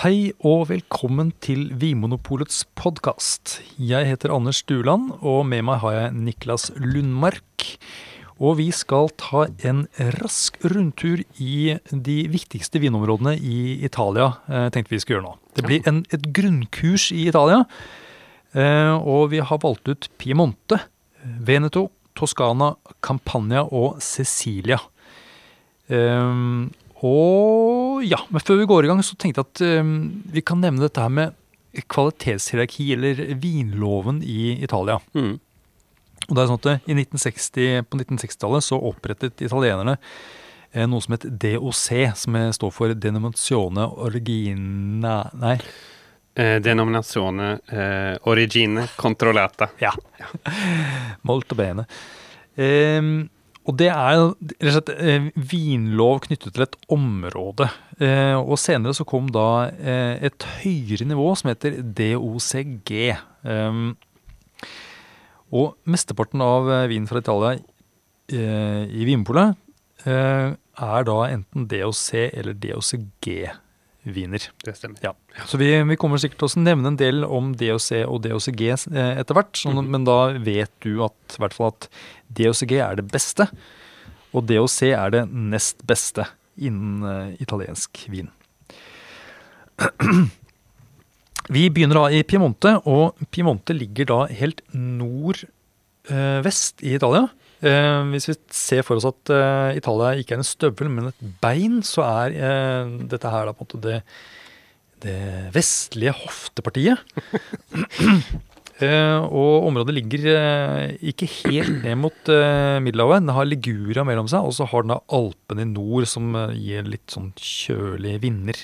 Hei og velkommen til Vinmonopolets podkast. Jeg heter Anders Stuland, og med meg har jeg Niklas Lundmark. Og vi skal ta en rask rundtur i de viktigste vinområdene i Italia, eh, tenkte vi skulle gjøre nå. Det blir en, et grunnkurs i Italia, eh, og vi har valgt ut Piemonte, Veneto, Toskana, Campania og Cecilia. Um, og ja, men før vi går i gang, så tenkte jeg at um, vi kan nevne dette her med kvalitetshierarki, eller vinloven i Italia. Mm. Og det er sånn at i 1960, På 1960-tallet så opprettet italienerne eh, noe som het DOC, som står for Denominazione Origina Nei. Eh, denominazione eh, origine controllata. Ja. Molto bene. Um, og det er rett og slett eh, vinlov knyttet til et område. Eh, og senere så kom da eh, et høyere nivå som heter DOCG. Um, og mesteparten av vinen fra Italia i Vinpolet er da enten DOC eller DOCG-viner. Det stemmer. Ja. Så vi, vi kommer sikkert til å nevne en del om DOC og DOCG eh, etter hvert. Sånn, Men da vet du at, i hvert fall at DOCG er det beste, og DOC er det nest beste innen uh, italiensk vin. Vi begynner da i Piemonte, og Piemonte ligger da helt nordvest i Italia. Eh, hvis vi ser for oss at eh, Italia ikke er en støvel, men et bein, så er eh, dette her da på en måte det, det vestlige hoftepartiet. Eh, og området ligger eh, ikke helt ned mot eh, Middelhavet. Den har Ligura mellom seg, og så har den da Alpene i nord, som gir litt sånn kjølige vinder.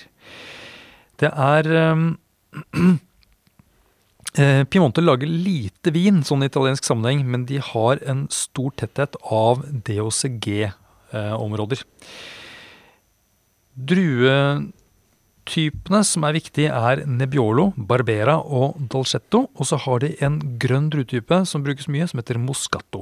Det er Piemonte lager lite vin sånn i italiensk sammenheng, men de har en stor tetthet av DOCG-områder. Druetypene som er viktige, er Nebbiolo, Barbera og Dalcetto. Og så har de en grønn druetype som brukes mye, som heter Moscato.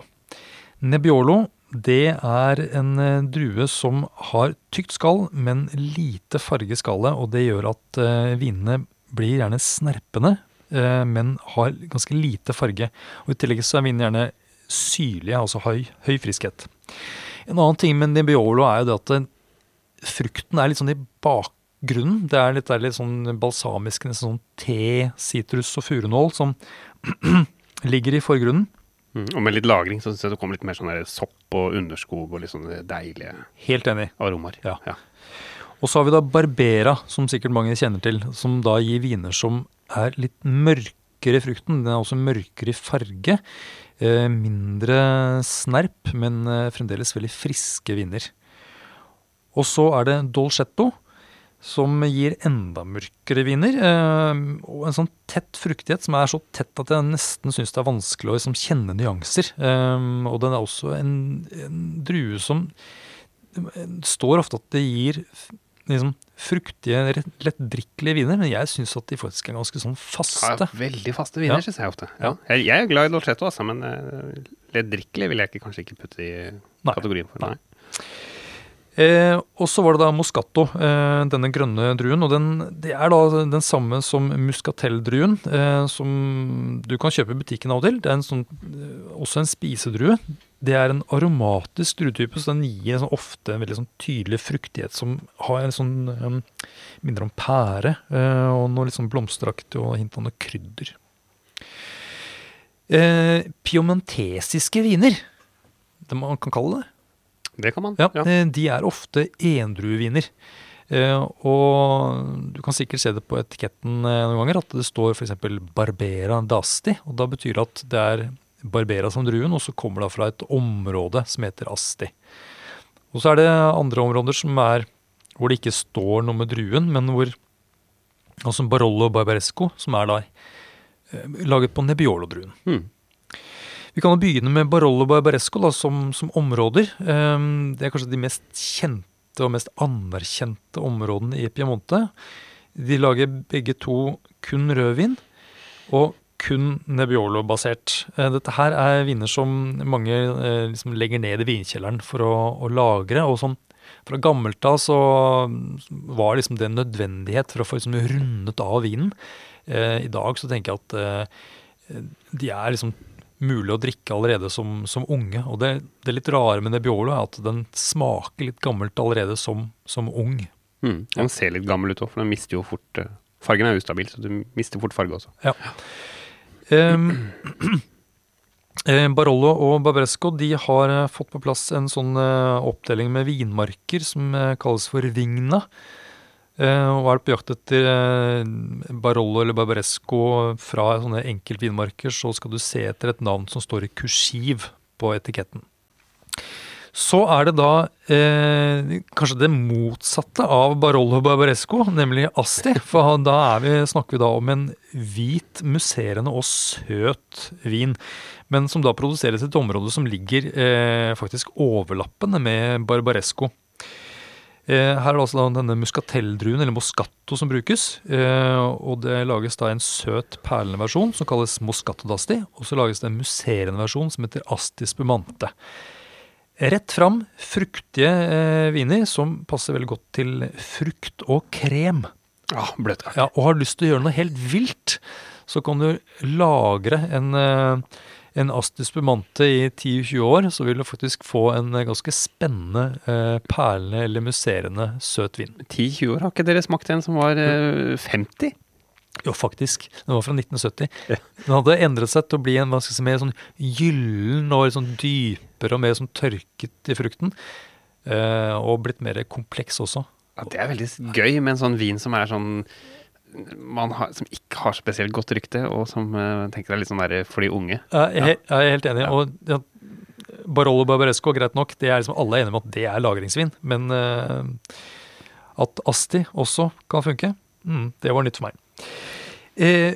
Nebbiolo det er en eh, drue som har tykt skall, men lite farge i skallet. Og det gjør at eh, vinene blir gjerne snerpende, eh, men har ganske lite farge. Og I tillegg så er vinene gjerne syrlige, altså høy, høy friskhet. En annen ting med Nebbiolo er jo det at eh, frukten er litt sånn i bakgrunnen. Det er litt, det er litt sånn balsamisk, nesten sånn te, sitrus og furunål som ligger i forgrunnen. Mm. Og med litt lagring så syns jeg det kommer litt mer sånn sopp og underskog og litt sånne deilige Helt enig. aromaer. Ja. Og så har vi da Barbera, som sikkert mange kjenner til, som da gir viner som er litt mørkere i frukten. Den er også mørkere i farge. Eh, mindre snerp, men eh, fremdeles veldig friske viner. Og så er det Dolcetto, som gir enda mørkere viner. Eh, og en sånn tett fruktighet som er så tett at jeg nesten syns det er vanskelig å liksom, kjenne nyanser. Og den er også en, en drue som står ofte at det gir liksom, fruktige, lettdrikkelige viner, men jeg syns at de faktisk er ganske sånn faste. Ja, veldig faste viner, Ja. synes jeg ofte. Ja. Jeg, jeg er glad i Dolcetto, altså, men uh, lettdrikkelig vil jeg ikke, kanskje ikke putte i Nei. kategorien for. Nei. Nei. Eh, og så var det da Moscato, eh, denne grønne druen. Og den, det er da den samme som Muscatell-druen, eh, som du kan kjøpe i butikken av og til. Det er en sånn, eh, også en spisedrue. Det er en aromatisk druetype, så den gir sånn, ofte en veldig sånn tydelig fruktighet som har en sånn eh, minner om pære, eh, og noe litt sånn blomsteraktig og hint av noe krydder. Piemontesiske viner, det man kan kalle det. Det kan man. Ja, Ja. eh, De er ofte endrueviner. Eh, og du kan sikkert se det på etiketten eh, noen ganger, at det står f.eks. Barbera d'Asti. og Da betyr det at det er Barbera som druen, og så kommer det fra et område som heter Asti. Og så er det andre områder som er hvor det ikke står noe med druen, men hvor Altså Barollo Barbaresco, som er da laget på Nebbiolo-druen. Mm. Vi kan jo begynne med Barolo Barbaresco da, som, som områder. Ehm, Det er kanskje de mest kjente og mest anerkjente områdene i Piemonte. De lager begge to kun rødvin og kun Nebbiolo-basert. Eh, Dette her er viner som mange eh, liksom legger ned i vinkjelleren for å, å lagre. og sånn Fra gammelt av så var liksom det en nødvendighet for å få liksom rundet av vinen. Eh, I dag så tenker jeg at eh, de er liksom mulig å drikke allerede som, som unge. Og det, det, litt rare med Nebbiolo er at den smaker litt gammelt allerede som, som ung. Mm. Den ser litt gammel ut òg, for den mister jo fort uh, Fargen er ustabil, så du mister fort farge også. Ja. Um, Barolo og Babresco de har uh, fått på plass en sånn oppdeling med vinmarker som kalles for Vigna. Og er på jakt etter Barollo eller Barbaresco fra sånne enkeltvinmarker, så skal du se etter et navn som står i kursiv på etiketten. Så er det da eh, kanskje det motsatte av Barollo Barbaresco, nemlig Asti. For da vi, snakker vi da om en hvit, musserende og søt vin. Men som da produseres i et område som ligger eh, faktisk overlappende med Barbaresco. Eh, her er det altså denne muskatelldruen, eller moscato, som brukes. Eh, og det lages da en søt perlende versjon som kalles moscato d'asti. Og så lages det en musserende versjon som heter asti spumante. Rett fram, fruktige eh, viner som passer veldig godt til frukt og krem. Ja, bløtkake. Ja, og har lyst til å gjøre noe helt vilt, så kan du lagre en, en Astus spumante i 10-20 år, så vil du faktisk få en ganske spennende, eh, perlende eller musserende søt vin. 10-20 år? Har ikke dere smakt en som var eh, 50? Jo, faktisk. Den var fra 1970. Den hadde endret seg til å bli en hva skal si, mer sånn gyllen og sånn dypere og mer sånn tørket i frukten. Eh, og blitt mer kompleks også. Ja, Det er veldig gøy med en sånn vin som er sånn har, som ikke har spesielt godt rykte, og som uh, tenker er litt sånn der for de unge. Jeg, jeg, jeg er helt enig. Ja. Og ja, Barolo Barbaresco, greit nok, det er liksom alle er enige om at det er lagringsvin. Men uh, at Asti også kan funke, mm, det var nytt for meg. Eh,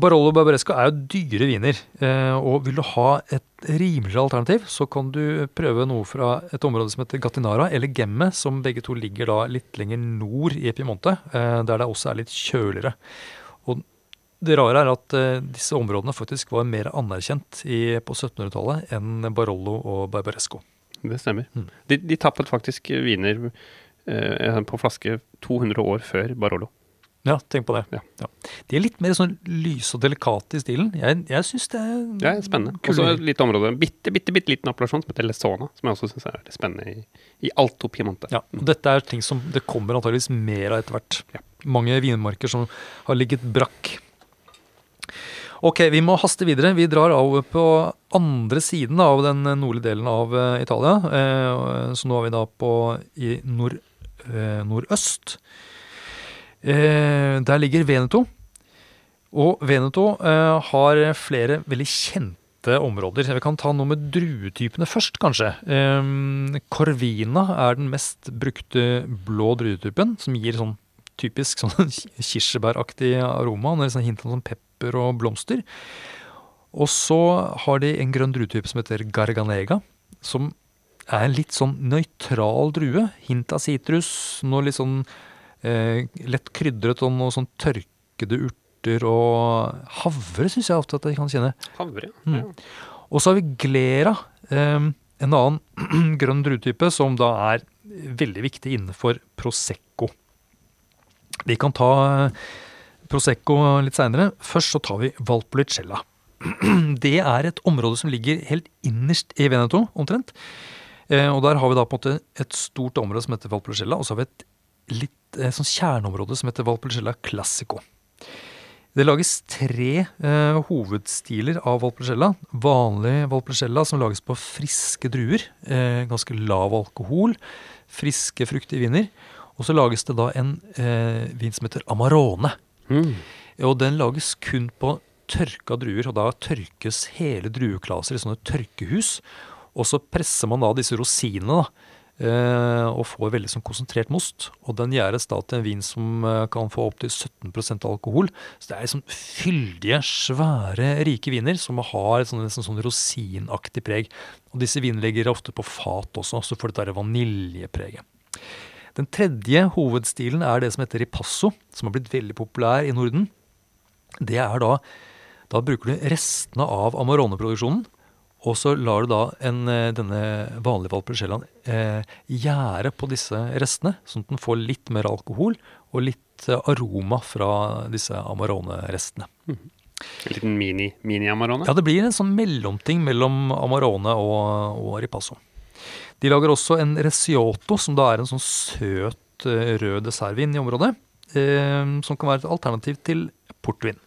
Barolo Barbaresco er jo dyre viner. Eh, og vil du ha et rimeligere alternativ, så kan du prøve noe fra et område som heter Gattinara, eller Gemme, som begge to ligger da litt lenger nord i Piemonte, eh, der det også er litt kjøligere. Og det rare er at eh, disse områdene faktisk var mer anerkjent i, på 1700-tallet enn Barolo og Barbaresco. Det stemmer. Mm. De, de tappet faktisk viner eh, på flaske 200 år før Barolo. Ja, tenk på det. Ja. Ja. De er litt mer sånn lyse og delikate i stilen. Jeg, jeg syns det er Ja, spennende. Og så et lite område, bitte, bitte, bitte liten appellasjon som heter Lesona, som jeg også syns er spennende i, i Alto Piemonte. Ja, og dette er ting som det kommer antageligvis mer av etter hvert. Ja. Mange vinmarker som har ligget brakk. Ok, vi må haste videre. Vi drar av på andre siden av den nordlige delen av eh, Italia. Eh, så nå er vi da på i nord, eh, nordøst. Eh, der ligger Veneto. Og Veneto eh, har flere veldig kjente områder. Vi kan ta noe med druetypene først, kanskje. Eh, Corvina er den mest brukte blå druetypen, som gir sånn typisk sånn kirsebæraktig aroma. Med sånn hint av sånn pepper og blomster. Og så har de en grønn druetype som heter Garganega, som er en litt sånn nøytral drue. Hint av sitrus, noe litt sånn lett krydret og noe sånn tørkede urter og havre syns jeg ofte at jeg kan kjenne. Havre, ja. Mm. Og så har vi glera, eh, en annen grønn druetype som da er veldig viktig innenfor prosecco. Vi kan ta eh, prosecco litt seinere. Først så tar vi Valpolicella. Det er et område som ligger helt innerst i Veneto, omtrent. Eh, og der har vi da på en måte et stort område som heter Valpolicella, og så har vi et litt eh, sånn kjerneområde som heter Valpolicella Classico. Det lages tre eh, hovedstiler av Valpolicella. Vanlig Valpolicella som lages på friske druer. Eh, ganske lav alkohol. Friske fruktige viner. Og så lages det da en eh, vin som heter Amarone. Mm. Og den lages kun på tørka druer, og da tørkes hele drueklaser i sånne tørkehus. Og så presser man da disse rosinene da, og får veldig sånn konsentrert most. Og den gjæres da til en vin som eh, kan få opptil 17% alkohol. Så det er liksom fyldige, svære, rike viner som har et sånn, sånn, sånn rosinaktig preg. Og disse vinene ligger ofte på fat også, så får det vaniljepreget. Den tredje hovedstilen er det som heter ripasso, som har blitt veldig populær i Norden. Det er da Da bruker du restene av Amarone-produksjonen Og så lar du da en, eh, denne vanlige Valpolicella eh, gjære på disse restene, sånn at den får litt mer alkohol og litt eh, aroma fra disse Amarone-restene. En liten mini- mini-amarone? Ja, det blir en sånn mellomting mellom Amarone og, og Ripasso. De lager også en Reciotto, som da er en sånn søt eh, rød dessertvin i området. Eh, som kan være et alternativ til portvin.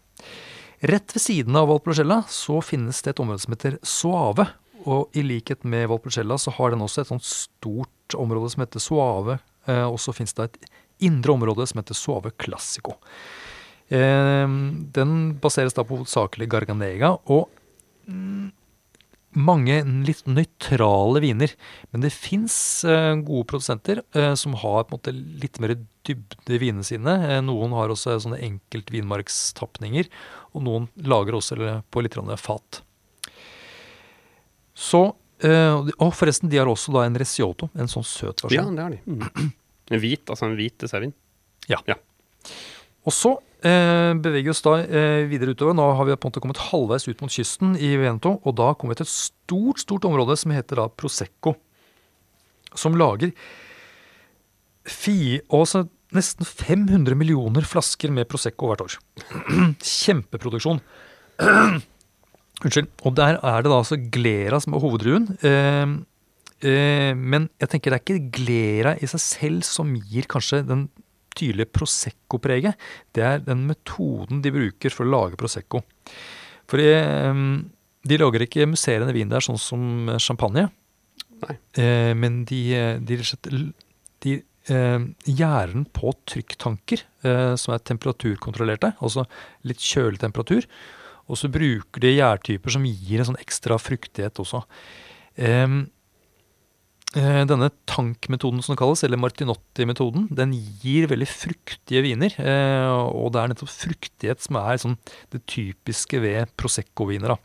Rett ved siden av Valpolicella så finnes det et område som heter Suave. Og i likhet med Valpolicella så har den også et sånt stort område som heter Suave. Eh, og så finnes det et indre område som heter Suave Classico. Eh, den baseres da på hovedsakelig Garganega og mm, mange litt nøytrale viner. Men det fins eh, gode produsenter eh, som har på en måte litt mer dybde i vinene sine. Eh, noen har også sånne enkeltvinmarkstapninger, og noen lager også eller, på litt fat. Så Og forresten, de har også da en resioto, en sånn søt Ja, det har de. En hvit, altså en hvit dessertvin. Og så eh, beveger oss da eh, videre utover. Nå har vi på en måte kommet halvveis ut mot kysten i Veneto, og da kommer vi til et stort, stort område som heter da Prosecco. Som lager fi, også nesten 500 millioner flasker med Prosecco hvert år. Kjempeproduksjon. Unnskyld. Og der er det da altså Glera som er hoveddruen. Eh, eh, men jeg tenker det er ikke Glera i seg selv som gir kanskje den tydelige Prosecco-preget. Det er den metoden de bruker for å lage Prosecco. For eh, de lager ikke musserende vin der sånn som champagne. Nei. Eh, men de, de, de eh, gjærer den på trykktanker eh, som er temperaturkontrollerte, altså litt kjølig temperatur. Og så bruker de gjærtyper som gir en sånn ekstra fruktighet også. Eh, denne tankmetoden som det kalles, eller Martinotti-metoden, den gir veldig fruktige viner. eh, og det er nettopp fruktighet som er sånn det typiske ved Prosecco-viner.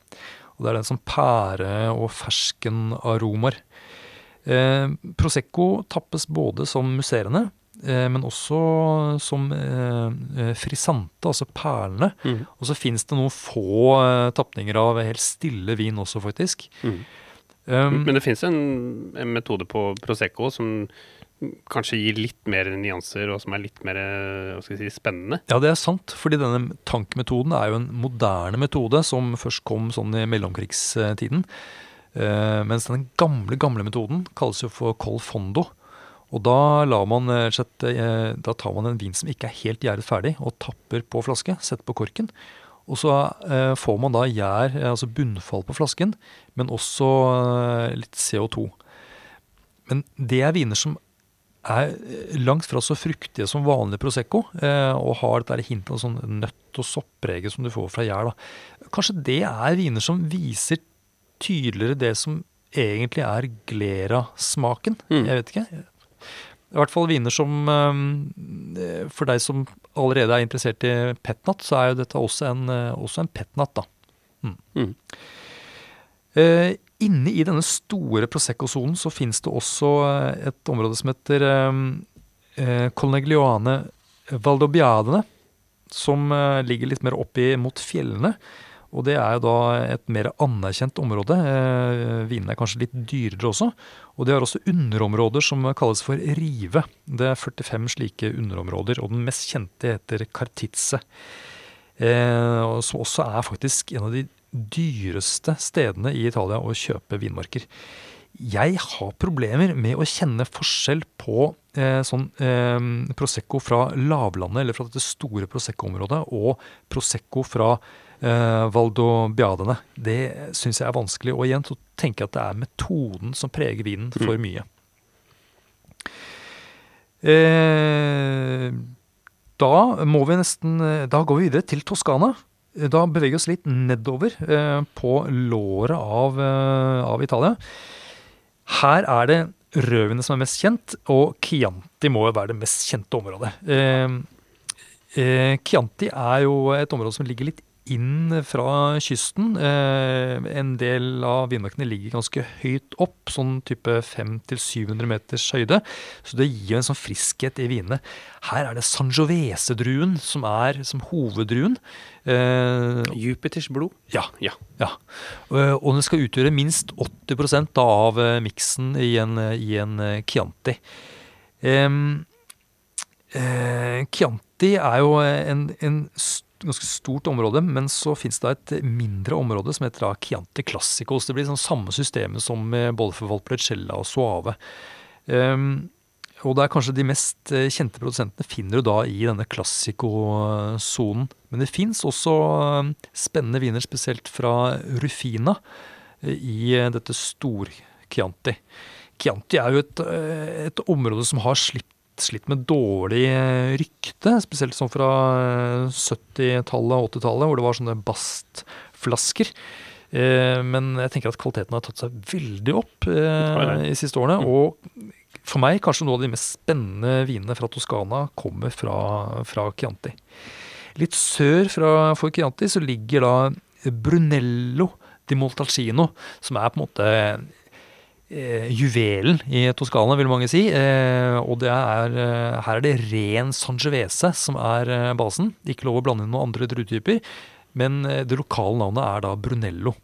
Og det er den som pære- og ferskenaromaer. Eh, Prosecco tappes både som musserende, eh, men også som eh, eh, frisante, altså perlene. Mm. Og så fins det noen få eh, tapninger av helt stille vin også, faktisk. Mm. Um, Men det fins en, en metode på Prosecco som kanskje gir litt mer nyanser, og som er litt mer si, spennende. ja, det er sant, fordi denne tankmetoden er jo en moderne metode som først kom sånn i mellomkrigstiden. Uh, mens den gamle, gamle metoden kalles jo for col fondo. Og da, man, eh, eh, da tar man en vin som ikke er helt gjæret ferdig, og tapper på flaske, setter på korken. Og så eh, får man da gjær, eh, altså bunnfall på flasken, men også eh, litt CO2. Men det er viner som er eh, langt fra så fruktige som vanlig Prosecco, eh, og har dette hintet av sånn nøtt- og soppreget som du får fra gjær. da. Kanskje det er viner som viser tydeligere det som egentlig er Glera-smaken. Mm. Jeg vet ikke. I hvert fall viner som eh, For deg som allerede er interessert i petnat, så er jo dette også en, eh, også en petnat, da. Mm. Eh, inne i denne store Prosecco-sonen så finnes det også eh, et område som heter eh, eh, Colneglione Valdobbiadene, som ligger litt mer oppi mot fjellene. Og det er jo da et mer anerkjent område. Eh, vinene er kanskje litt dyrere også. Og de har også underområder som kalles for rive. Det er 45 slike underområder, og den mest kjente heter Cartizze. Eh, som også er faktisk en av de dyreste stedene i Italia å kjøpe vinmarker. Jeg har problemer med å kjenne forskjell på eh, sånn eh, Prosecco fra lavlandet, eller fra dette store Prosecco-området, og Prosecco fra eh, Valdobbiadene. Det syns jeg er vanskelig. Og igjen så tenker jeg at det er metoden som preger vinen for mye. Eh, da må vi nesten Da går vi videre til Toskana. Da beveger vi oss litt nedover eh, på låret av, eh, av Italia. Her er det rødvinet som er mest kjent, og Chianti må jo være det mest kjente området. Eh, eh, Chianti er jo et område som ligger litt inn fra kysten. Eh, en del av vindmarkene ligger ganske høyt opp, sånn type 500-700 meters høyde. Så det gir en sånn friskhet i vinene. Her er det Sangiovese-druen som er som hoveddruen. Eh, Jupiters blod? Ja. ja. ja. Eh, og den skal utgjøre minst 80% av miksen i en, i en Chianti. Eh, Chianti er jo en, en ganske stort område, men så fins det et mindre område som heter Chianti Classicos. Det blir sånn samme systemet som både for Valpolicella og Suave. Um, og det er kanskje de mest eh, kjente produsentene finner du da i denne Classico-sonen. Men det fins også eh, spennende viner, spesielt fra Rufina, eh, i dette stor-Chianti. Chianti er jo et, et område som har slitt slitt med dårlig eh, rykte, spesielt sånn fra 70-tallet og 80-tallet, hvor det var sånne bastflasker. Eh, men jeg tenker at kvaliteten har tatt seg veldig opp eh, i siste årene. Mm. Og for meg kanskje noe av de mest spennende vinene fra Toskana kommer fra, fra Chianti. Litt sør fra, for Chianti så ligger da Brunello di Moltalcino, som er på en måte eh, juvelen i Toskana, vil mange si. Eh, og det er, eh, her er det ren Sangiovese som er eh, basen. Ikke lov å blande inn noen andre druetyper. Men eh, det lokale navnet er da Brunello.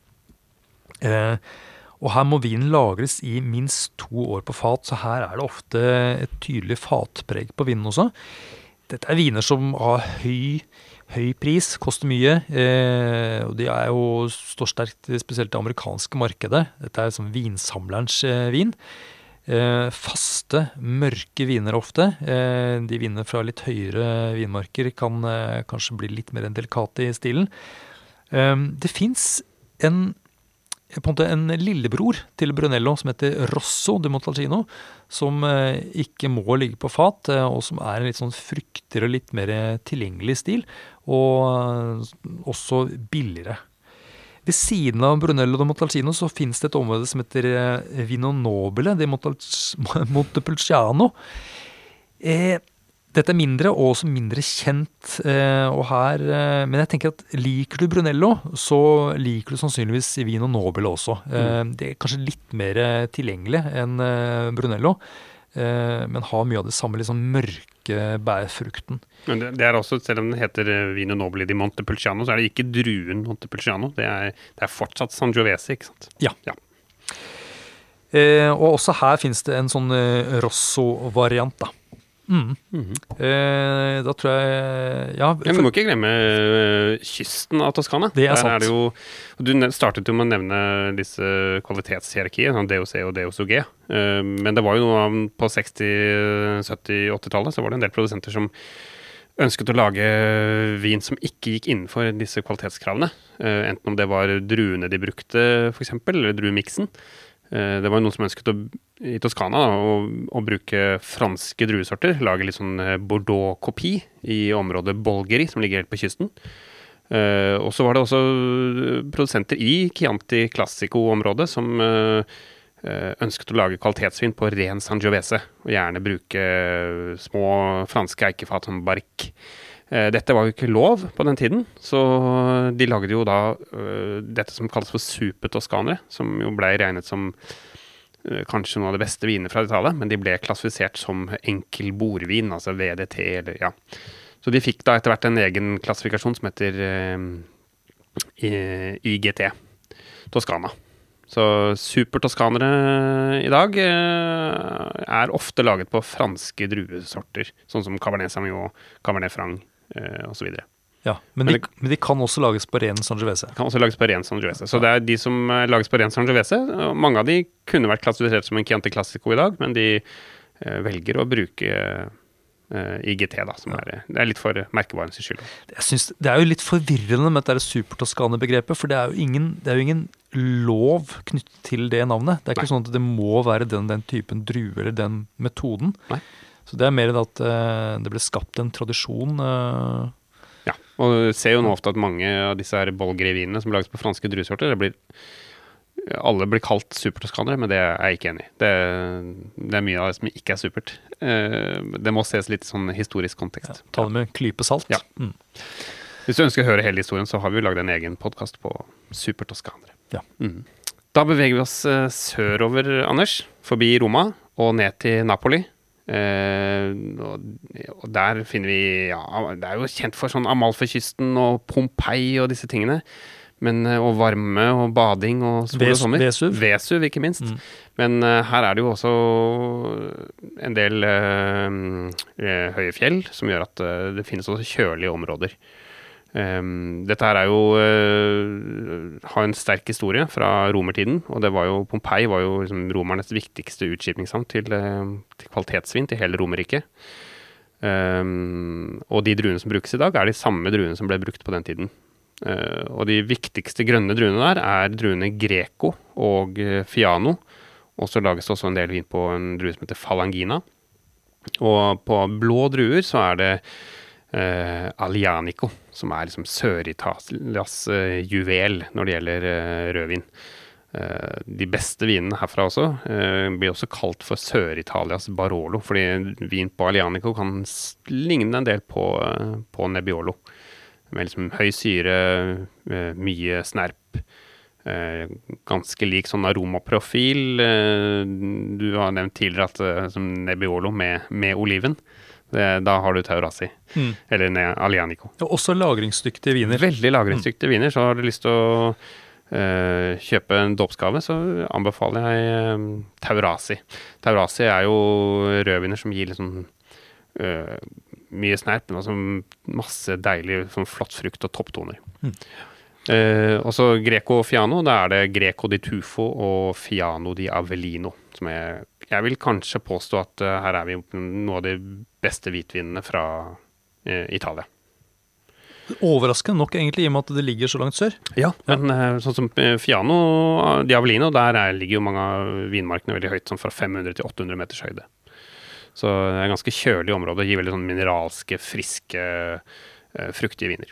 Eh, og her må vinen lagres i minst to år på fat, så her er det ofte et tydelig fatpreg på vinen også. Dette er viner som har høy høy pris, koster mye. Eh, og de er jo, står sterkt spesielt det amerikanske markedet. Dette er sånn vinsamlerens eh, vin. Eh, faste, mørke viner ofte. Eh, de vinene fra litt høyere vinmarker kan eh, kanskje bli litt mer delikate i stilen. Eh, det fins en på en måte en lillebror til Brunello som heter Rosso de Montalcino. Som eh, ikke må ligge på fat, eh, og som er en litt sånn fruktigere og litt mer tilgjengelig stil. Og eh, også billigere. Ved siden av Brunello de Montalcino så fins det et område som heter Vino Nobile de Montepulciano. Eh, dette er mindre og også mindre kjent. Eh, og her, eh, men jeg tenker at liker du Brunello, så liker du sannsynligvis Vino Nobel også. Eh, mm. Det er kanskje litt mer tilgjengelig enn Brunello, men har mye av det samme liksom mørke bærfrukten. Men det, det, er også, Selv om den heter Vino Nobel di Montepulciano, så er det ikke druen Montepulciano. Det er, det er fortsatt Sangiovese, ikke sant? Ja. ja. Og også her finnes det en sånn Rosso-variant, da. Mm. Mm -hmm. eh, da tror jeg Ja. For, vi må ikke glemme uh, kysten av Toskana. Det er sant. Er det jo, du startet jo med å nevne disse kvalitetshierarkiene, sånn DOC og DOCG. Uh, men det var jo noe på 60-, 70-, 80-tallet så var det en del produsenter som ønsket å lage vin som ikke gikk innenfor disse kvalitetskravene. Uh, enten om det var druene de brukte, f.eks., eller druemiksen. Eh, det var noen som ønsket å, i Toskana å, å, bruke franske druesorter. Lage litt sånn eh, Bordeaux-kopi i området Bolgeri, som ligger helt på kysten. Uh, og så var det også produsenter i Chianti Classico-området som uh, ønsket å lage kvalitetsvin på ren Sangiovese, og gjerne bruke små franske eikefat som. Eh, dette var jo ikke lov på den tiden, så de lagde jo da dette som kalles for supertoskanere, som jo blei regnet som kanskje noe av de beste vinene fra Italia, men de ble klassifisert som enkel bordvin, altså VDT eller ja. Så de fikk da etter hvert en egen klassifikasjon som heter eh, YGT, Toskana. Så supertoskanere i dag er ofte laget på franske druesorter, sånn som Cabernet Sauvignon, Cabernet Franc eh, osv. Ja, men de, men de, kan også lages på ren Sangiovese? Kan også lages på ren Sangiovese. Så det er de som eh, lages på ren Sangiovese. Mange av de kunne vært klassifisert som en Chianti Classico i dag, men de eh, velger å bruke eh, IGT, da, som ja. er, det er litt for merkevarens skyld. Jeg synes, det er jo litt forvirrende med dette supertoskane-begrepet, for det er, ingen, det er, jo ingen, lov knyttet til det navnet. Det er ikke Nei. sånn at det må være den, den typen druer eller den metoden. Nei. Så det er mer at uh, det ble skapt en tradisjon. Uh, ja, og du ser jo nå ofte at mange av disse her bolgrevinene som lages på franske druesorter, det blir alle blir kalt supertoskanere, men det er jeg ikke enig i. Det, det, er mye av det som ikke er supert. Uh, det må ses litt sånn historisk kontekst. Ja, ta det med en klype salt. Ja. Mm. Hvis du ønsker å høre hele historien, så har vi jo lagd en egen podkast på supertoskanere. Ja. Mm. Da beveger vi oss eh, sørover, Anders. Forbi Roma og ned til Napoli. Eh, og, og der finner vi Ja, det er jo kjent for sånn Amalfakysten og Pompeii og disse tingene. Men, eh, og varme og bading og sol og sommer. Vesuv. Vesuv, ikke minst. Mm. Men uh, her er det jo også en del eh, høye fjell som gjør at uh, det finnes også kjølige områder. Um, dette her er jo uh, har en sterk historie fra romertiden. Og det var jo, Pompeii var jo liksom romernes viktigste utskipningshavn til, uh, til kvalitetsvin til hele Romerriket. Um, og de druene som brukes i dag, er de samme druene som ble brukt på den tiden. Uh, og de viktigste grønne druene der er druene Greco og Fiano. Og så lages det også en del vin på en drue som heter Falangina. Og på blå druer så er det Alianico, som er liksom Sør-Italias uh, juvel når det gjelder uh, rødvin. Uh, de beste vinene herfra også blir også kalt for Sør-Italias Barolo, fordi vin på Alianico kan ligne en del på, på Nebbiolo. Med liksom høy syre, mye snerp. Ganske lik sånn aromaprofil. Du har nevnt tidligere at som Nebbiolo med, med oliven. Da har du Taurasi. Mm. Eller Alianico. Og også lagringsdyktige viner. Veldig lagringsdyktige viner. Så har du lyst til å uh, kjøpe en dåpsgave, så anbefaler jeg eh, Taurasi. Taurasi er jo rødviner som gir liksom uh, mye snerp, men også masse deilig sånn flott frukt og topptoner. Mm. Uh, og så Greco Fiano, da er det Greco di Tufo og Fiano di Avellino. Som jeg, jeg vil kanskje påstå at eh, her er vi noe av de beste hvitvinene fra eh, Italia. Overraskende nok, egentlig, i og med at det ligger så langt sør. Ja, men eh, sånn som Fiano Diavolino, der er, ligger jo mange av vinmarkene veldig høyt, sånn fra 500 til 800 meters høyde. Så det er ganske kjølig område, gir veldig sånn mineralske, friske, fruktige viner.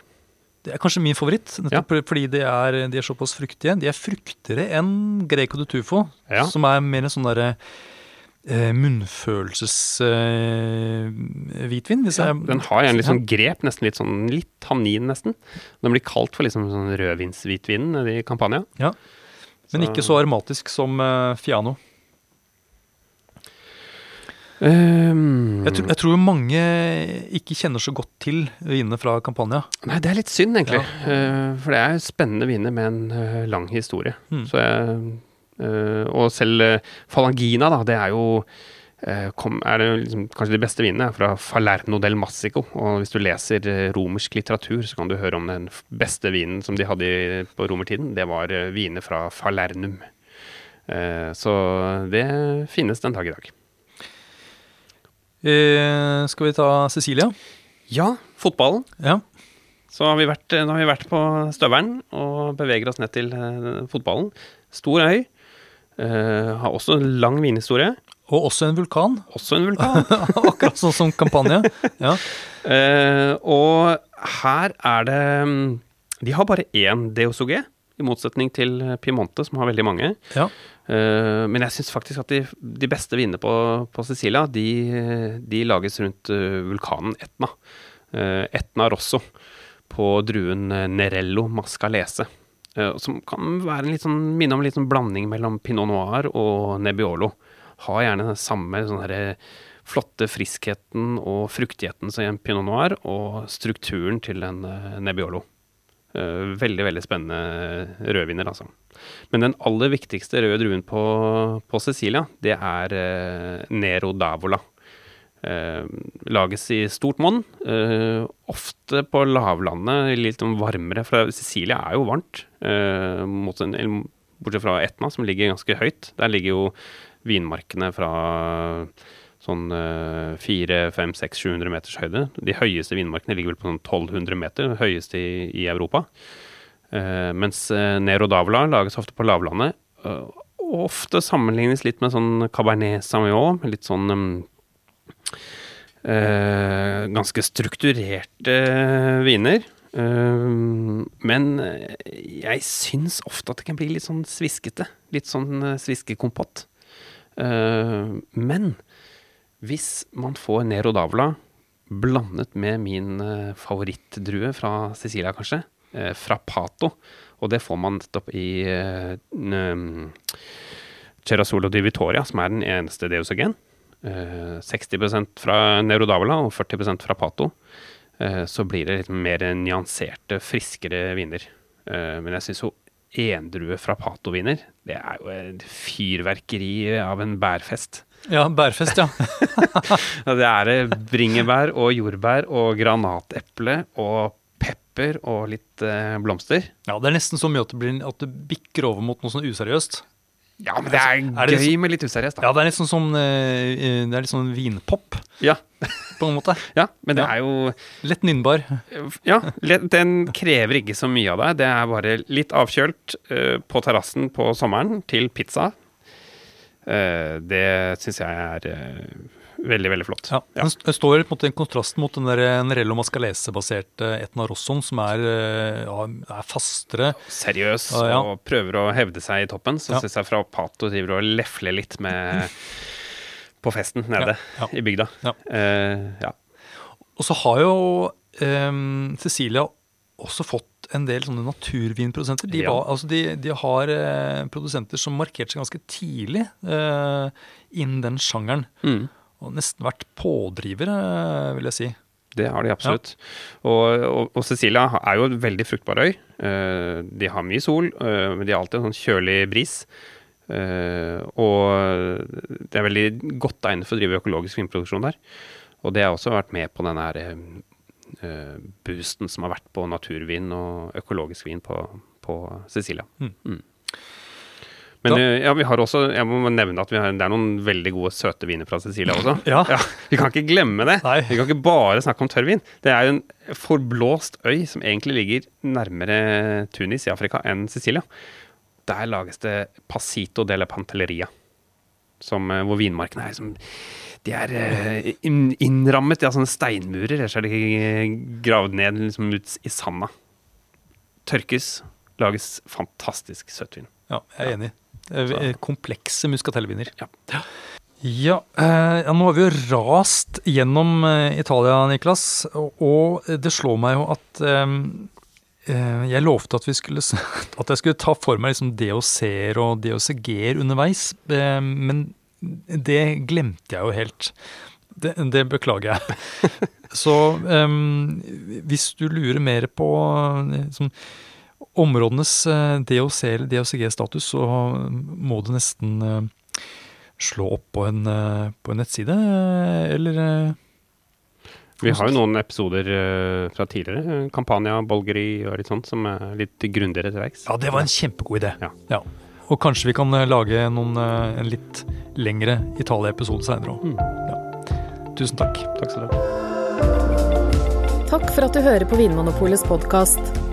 Det er kanskje min favoritt, nettopp fordi de er, de er såpass fruktige. De er fruktigere enn Greco de Tufo, Ja. som er mer en sånn derre munnfølelses-hvitvin. hvis Ja, jeg- den har en litt sånn grep, nesten litt sånn litt tannin nesten. Den blir kalt for liksom sånn rødvinshvitvinen i Campania. Ja. Men ikke så aromatisk som eh, Fiano. Um, Jeg, tr jeg tror mange ikke kjenner så godt til vinene fra Campania. Nei, det er litt synd, egentlig. Eh, for det er spennende viner med en eh, lang historie. Mm. Så jeg, eh, og selv eh, Falangina, da, det er jo eh, kom, er det liksom, Kanskje de beste vinene er fra Falerno del Massico. Og hvis du leser eh, romersk litteratur, så kan du høre om den beste vinen som de hadde på romertiden. Det var eh, viner fra Falernum. Eh, så det finnes den dag i dag. Eh, skal vi ta Cecilia? Ja, fotballen. Ja. Så har vi vært, nå har vi vært på støvelen og beveger oss ned til eh, fotballen. Stor øy. Eh, har også en lang vinhistorie. Og også en vulkan. Også en vulkan. Akkurat sånn som Campania. Ja. Uh, og her er det mm, De har bare én DOSOG, i motsetning til Piemonte, som har veldig mange. ja. Uh, men jeg syns faktisk at de, de beste vinene på, på Sicilia, de, de lages rundt eh, vulkanen Etna. Eh, Etna Rosso på druen eh, Nerello Mascalese. Eh, som kan være en litt sånn, minne om en litt sånn blanding mellom Pinot Noir og Nebbiolo. Har gjerne den samme sånn flotte friskheten og fruktigheten som i en Pinot Noir, og strukturen til en eh, Nebbiolo. Eh, veldig, veldig spennende rødviner, altså. Men den aller viktigste røde druen på, på Cecilia, det er Nero d'Avola. Eh, lages i stort monn. Eh, ofte på lavlandet, litt sånn varmere, for Sicilia er jo varmt. Eh, bortsett fra Etna, som ligger ganske høyt. Der ligger jo vinmarkene fra sånn 400-500-600-700 meters høyde. De høyeste vinmarkene ligger vel på sånn 1200 meter, høyeste i, i Europa. Uh, mens Nero Davla lages ofte på lavlandet. Uh, ofte sammenlignes litt med sånn Cabernet Sauvignon, litt sånn eh, Ganske strukturerte viner. Eh, men eh, jeg syns ofte at det kan bli litt sånn sviskete. Litt sånn eh, sviskekompott. Eh, men hvis man får Nero Davla blandet med min eh, favorittdrue fra Sicilia, kanskje. Eh, Frappato. Og det får man nettopp i eh, Cerasolo di Vittoria, som er den eneste Deusagen. Eh, 60% fra Neurodavola og 40 fra Pato. Eh, så blir det litt mer nyanserte, friskere viner. Eh, men jeg syns jo endrue fra Pato-viner, det er jo et fyrverkeri av en bærfest. Ja, bærfest, ja. Det er bringebær og jordbær og granateple og pepper og litt eh, blomster. ja. Det er nesten så mye at det, blir, at det bikker over mot noe sånn useriøst. Ja, men det er, Er det gøy med litt useriøst, da. Ja, det er litt sånn, sånn, eh, det er litt sånn vinpop, Ja, på en måte. ja men det Ja. er jo Lett nynnbar. Ja, den krever ikke så mye av deg. Det er bare litt avkjølt eh, på terrassen på sommeren til pizza. Eh, det syns jeg er eh, veldig, veldig flott. Ja. Den det står på en kontrast mot den der Nerello Mascalese-baserte Etna Rosson, som er, eh, ja, er fastere. Seriøs uh, ja. og prøver å hevde seg i toppen. Så Ja. syns jeg fra Pato driver og lefler litt med på festen nede Ja, ja. i bygda. Ja. Eh, ja. Og så har jo um, Cecilia også fått en del sånne naturvinprodusenter. De, Ja. altså de, de har eh, produsenter som markerte seg ganske tidlig eh, innen den sjangeren. Mm. Og nesten vært pådrivere, vil jeg si. Det har de absolutt. Og, og, og Cecilia er jo en veldig fruktbar øy. Eh, de har mye sol, eh, men de har alltid en sånn kjølig bris. Eh, og det er veldig godt egnet for å drive økologisk vinproduksjon der. Og det har også vært med på denne her eh, eh, boosten som har vært på naturvin og økologisk vin på, på Cecilia. Mm. Mm. Men eh, ja, vi har også, jeg må nevne at vi har, det er noen veldig gode søte viner fra Cecilia også. Ja. Vi kan ikke glemme det. Nei. Vi kan ikke bare snakke om tørrvin. Det er en forblåst øy som egentlig ligger nærmere Tunis i Afrika enn Sicilia. Der lages det Pasito de la Pantelleria, som, eh, hvor vinmarkene er som De er innrammet de i sånne steinmurer, ellers er de eh, gravd ned liksom ut i sanda. Tørkes, lages fantastisk søtvin. Ja, jeg er enig. Ja. Komplekse muskatelviner. Ja. Ja, eh, ja, nå har vi jo rast gjennom eh, Italia, Niklas. Og, og det slår meg jo at eh, eh, jeg lovte at, vi skulle, at jeg skulle ta for meg liksom DOC-er og DOCG-er underveis. Eh, men det glemte jeg jo helt. Det, det beklager jeg. Så eh, hvis du lurer mer på eh, liksom, områdenes eh, DOC eller DOCG-status, så må du nesten eh, slå opp på en, eh, på en nettside, eller Vi har jo noen episoder fra tidligere, Campania, Bolgeri og litt sånt, som er litt grundigere til verks. Ja, det var en kjempegod idé. Ja. Og kanskje vi kan lage noen, en litt lengre Italia-episode seinere òg. Mm. Ja. Tusen takk. Takk skal du ha. Takk for at du hører på Vinmonopolets podkast.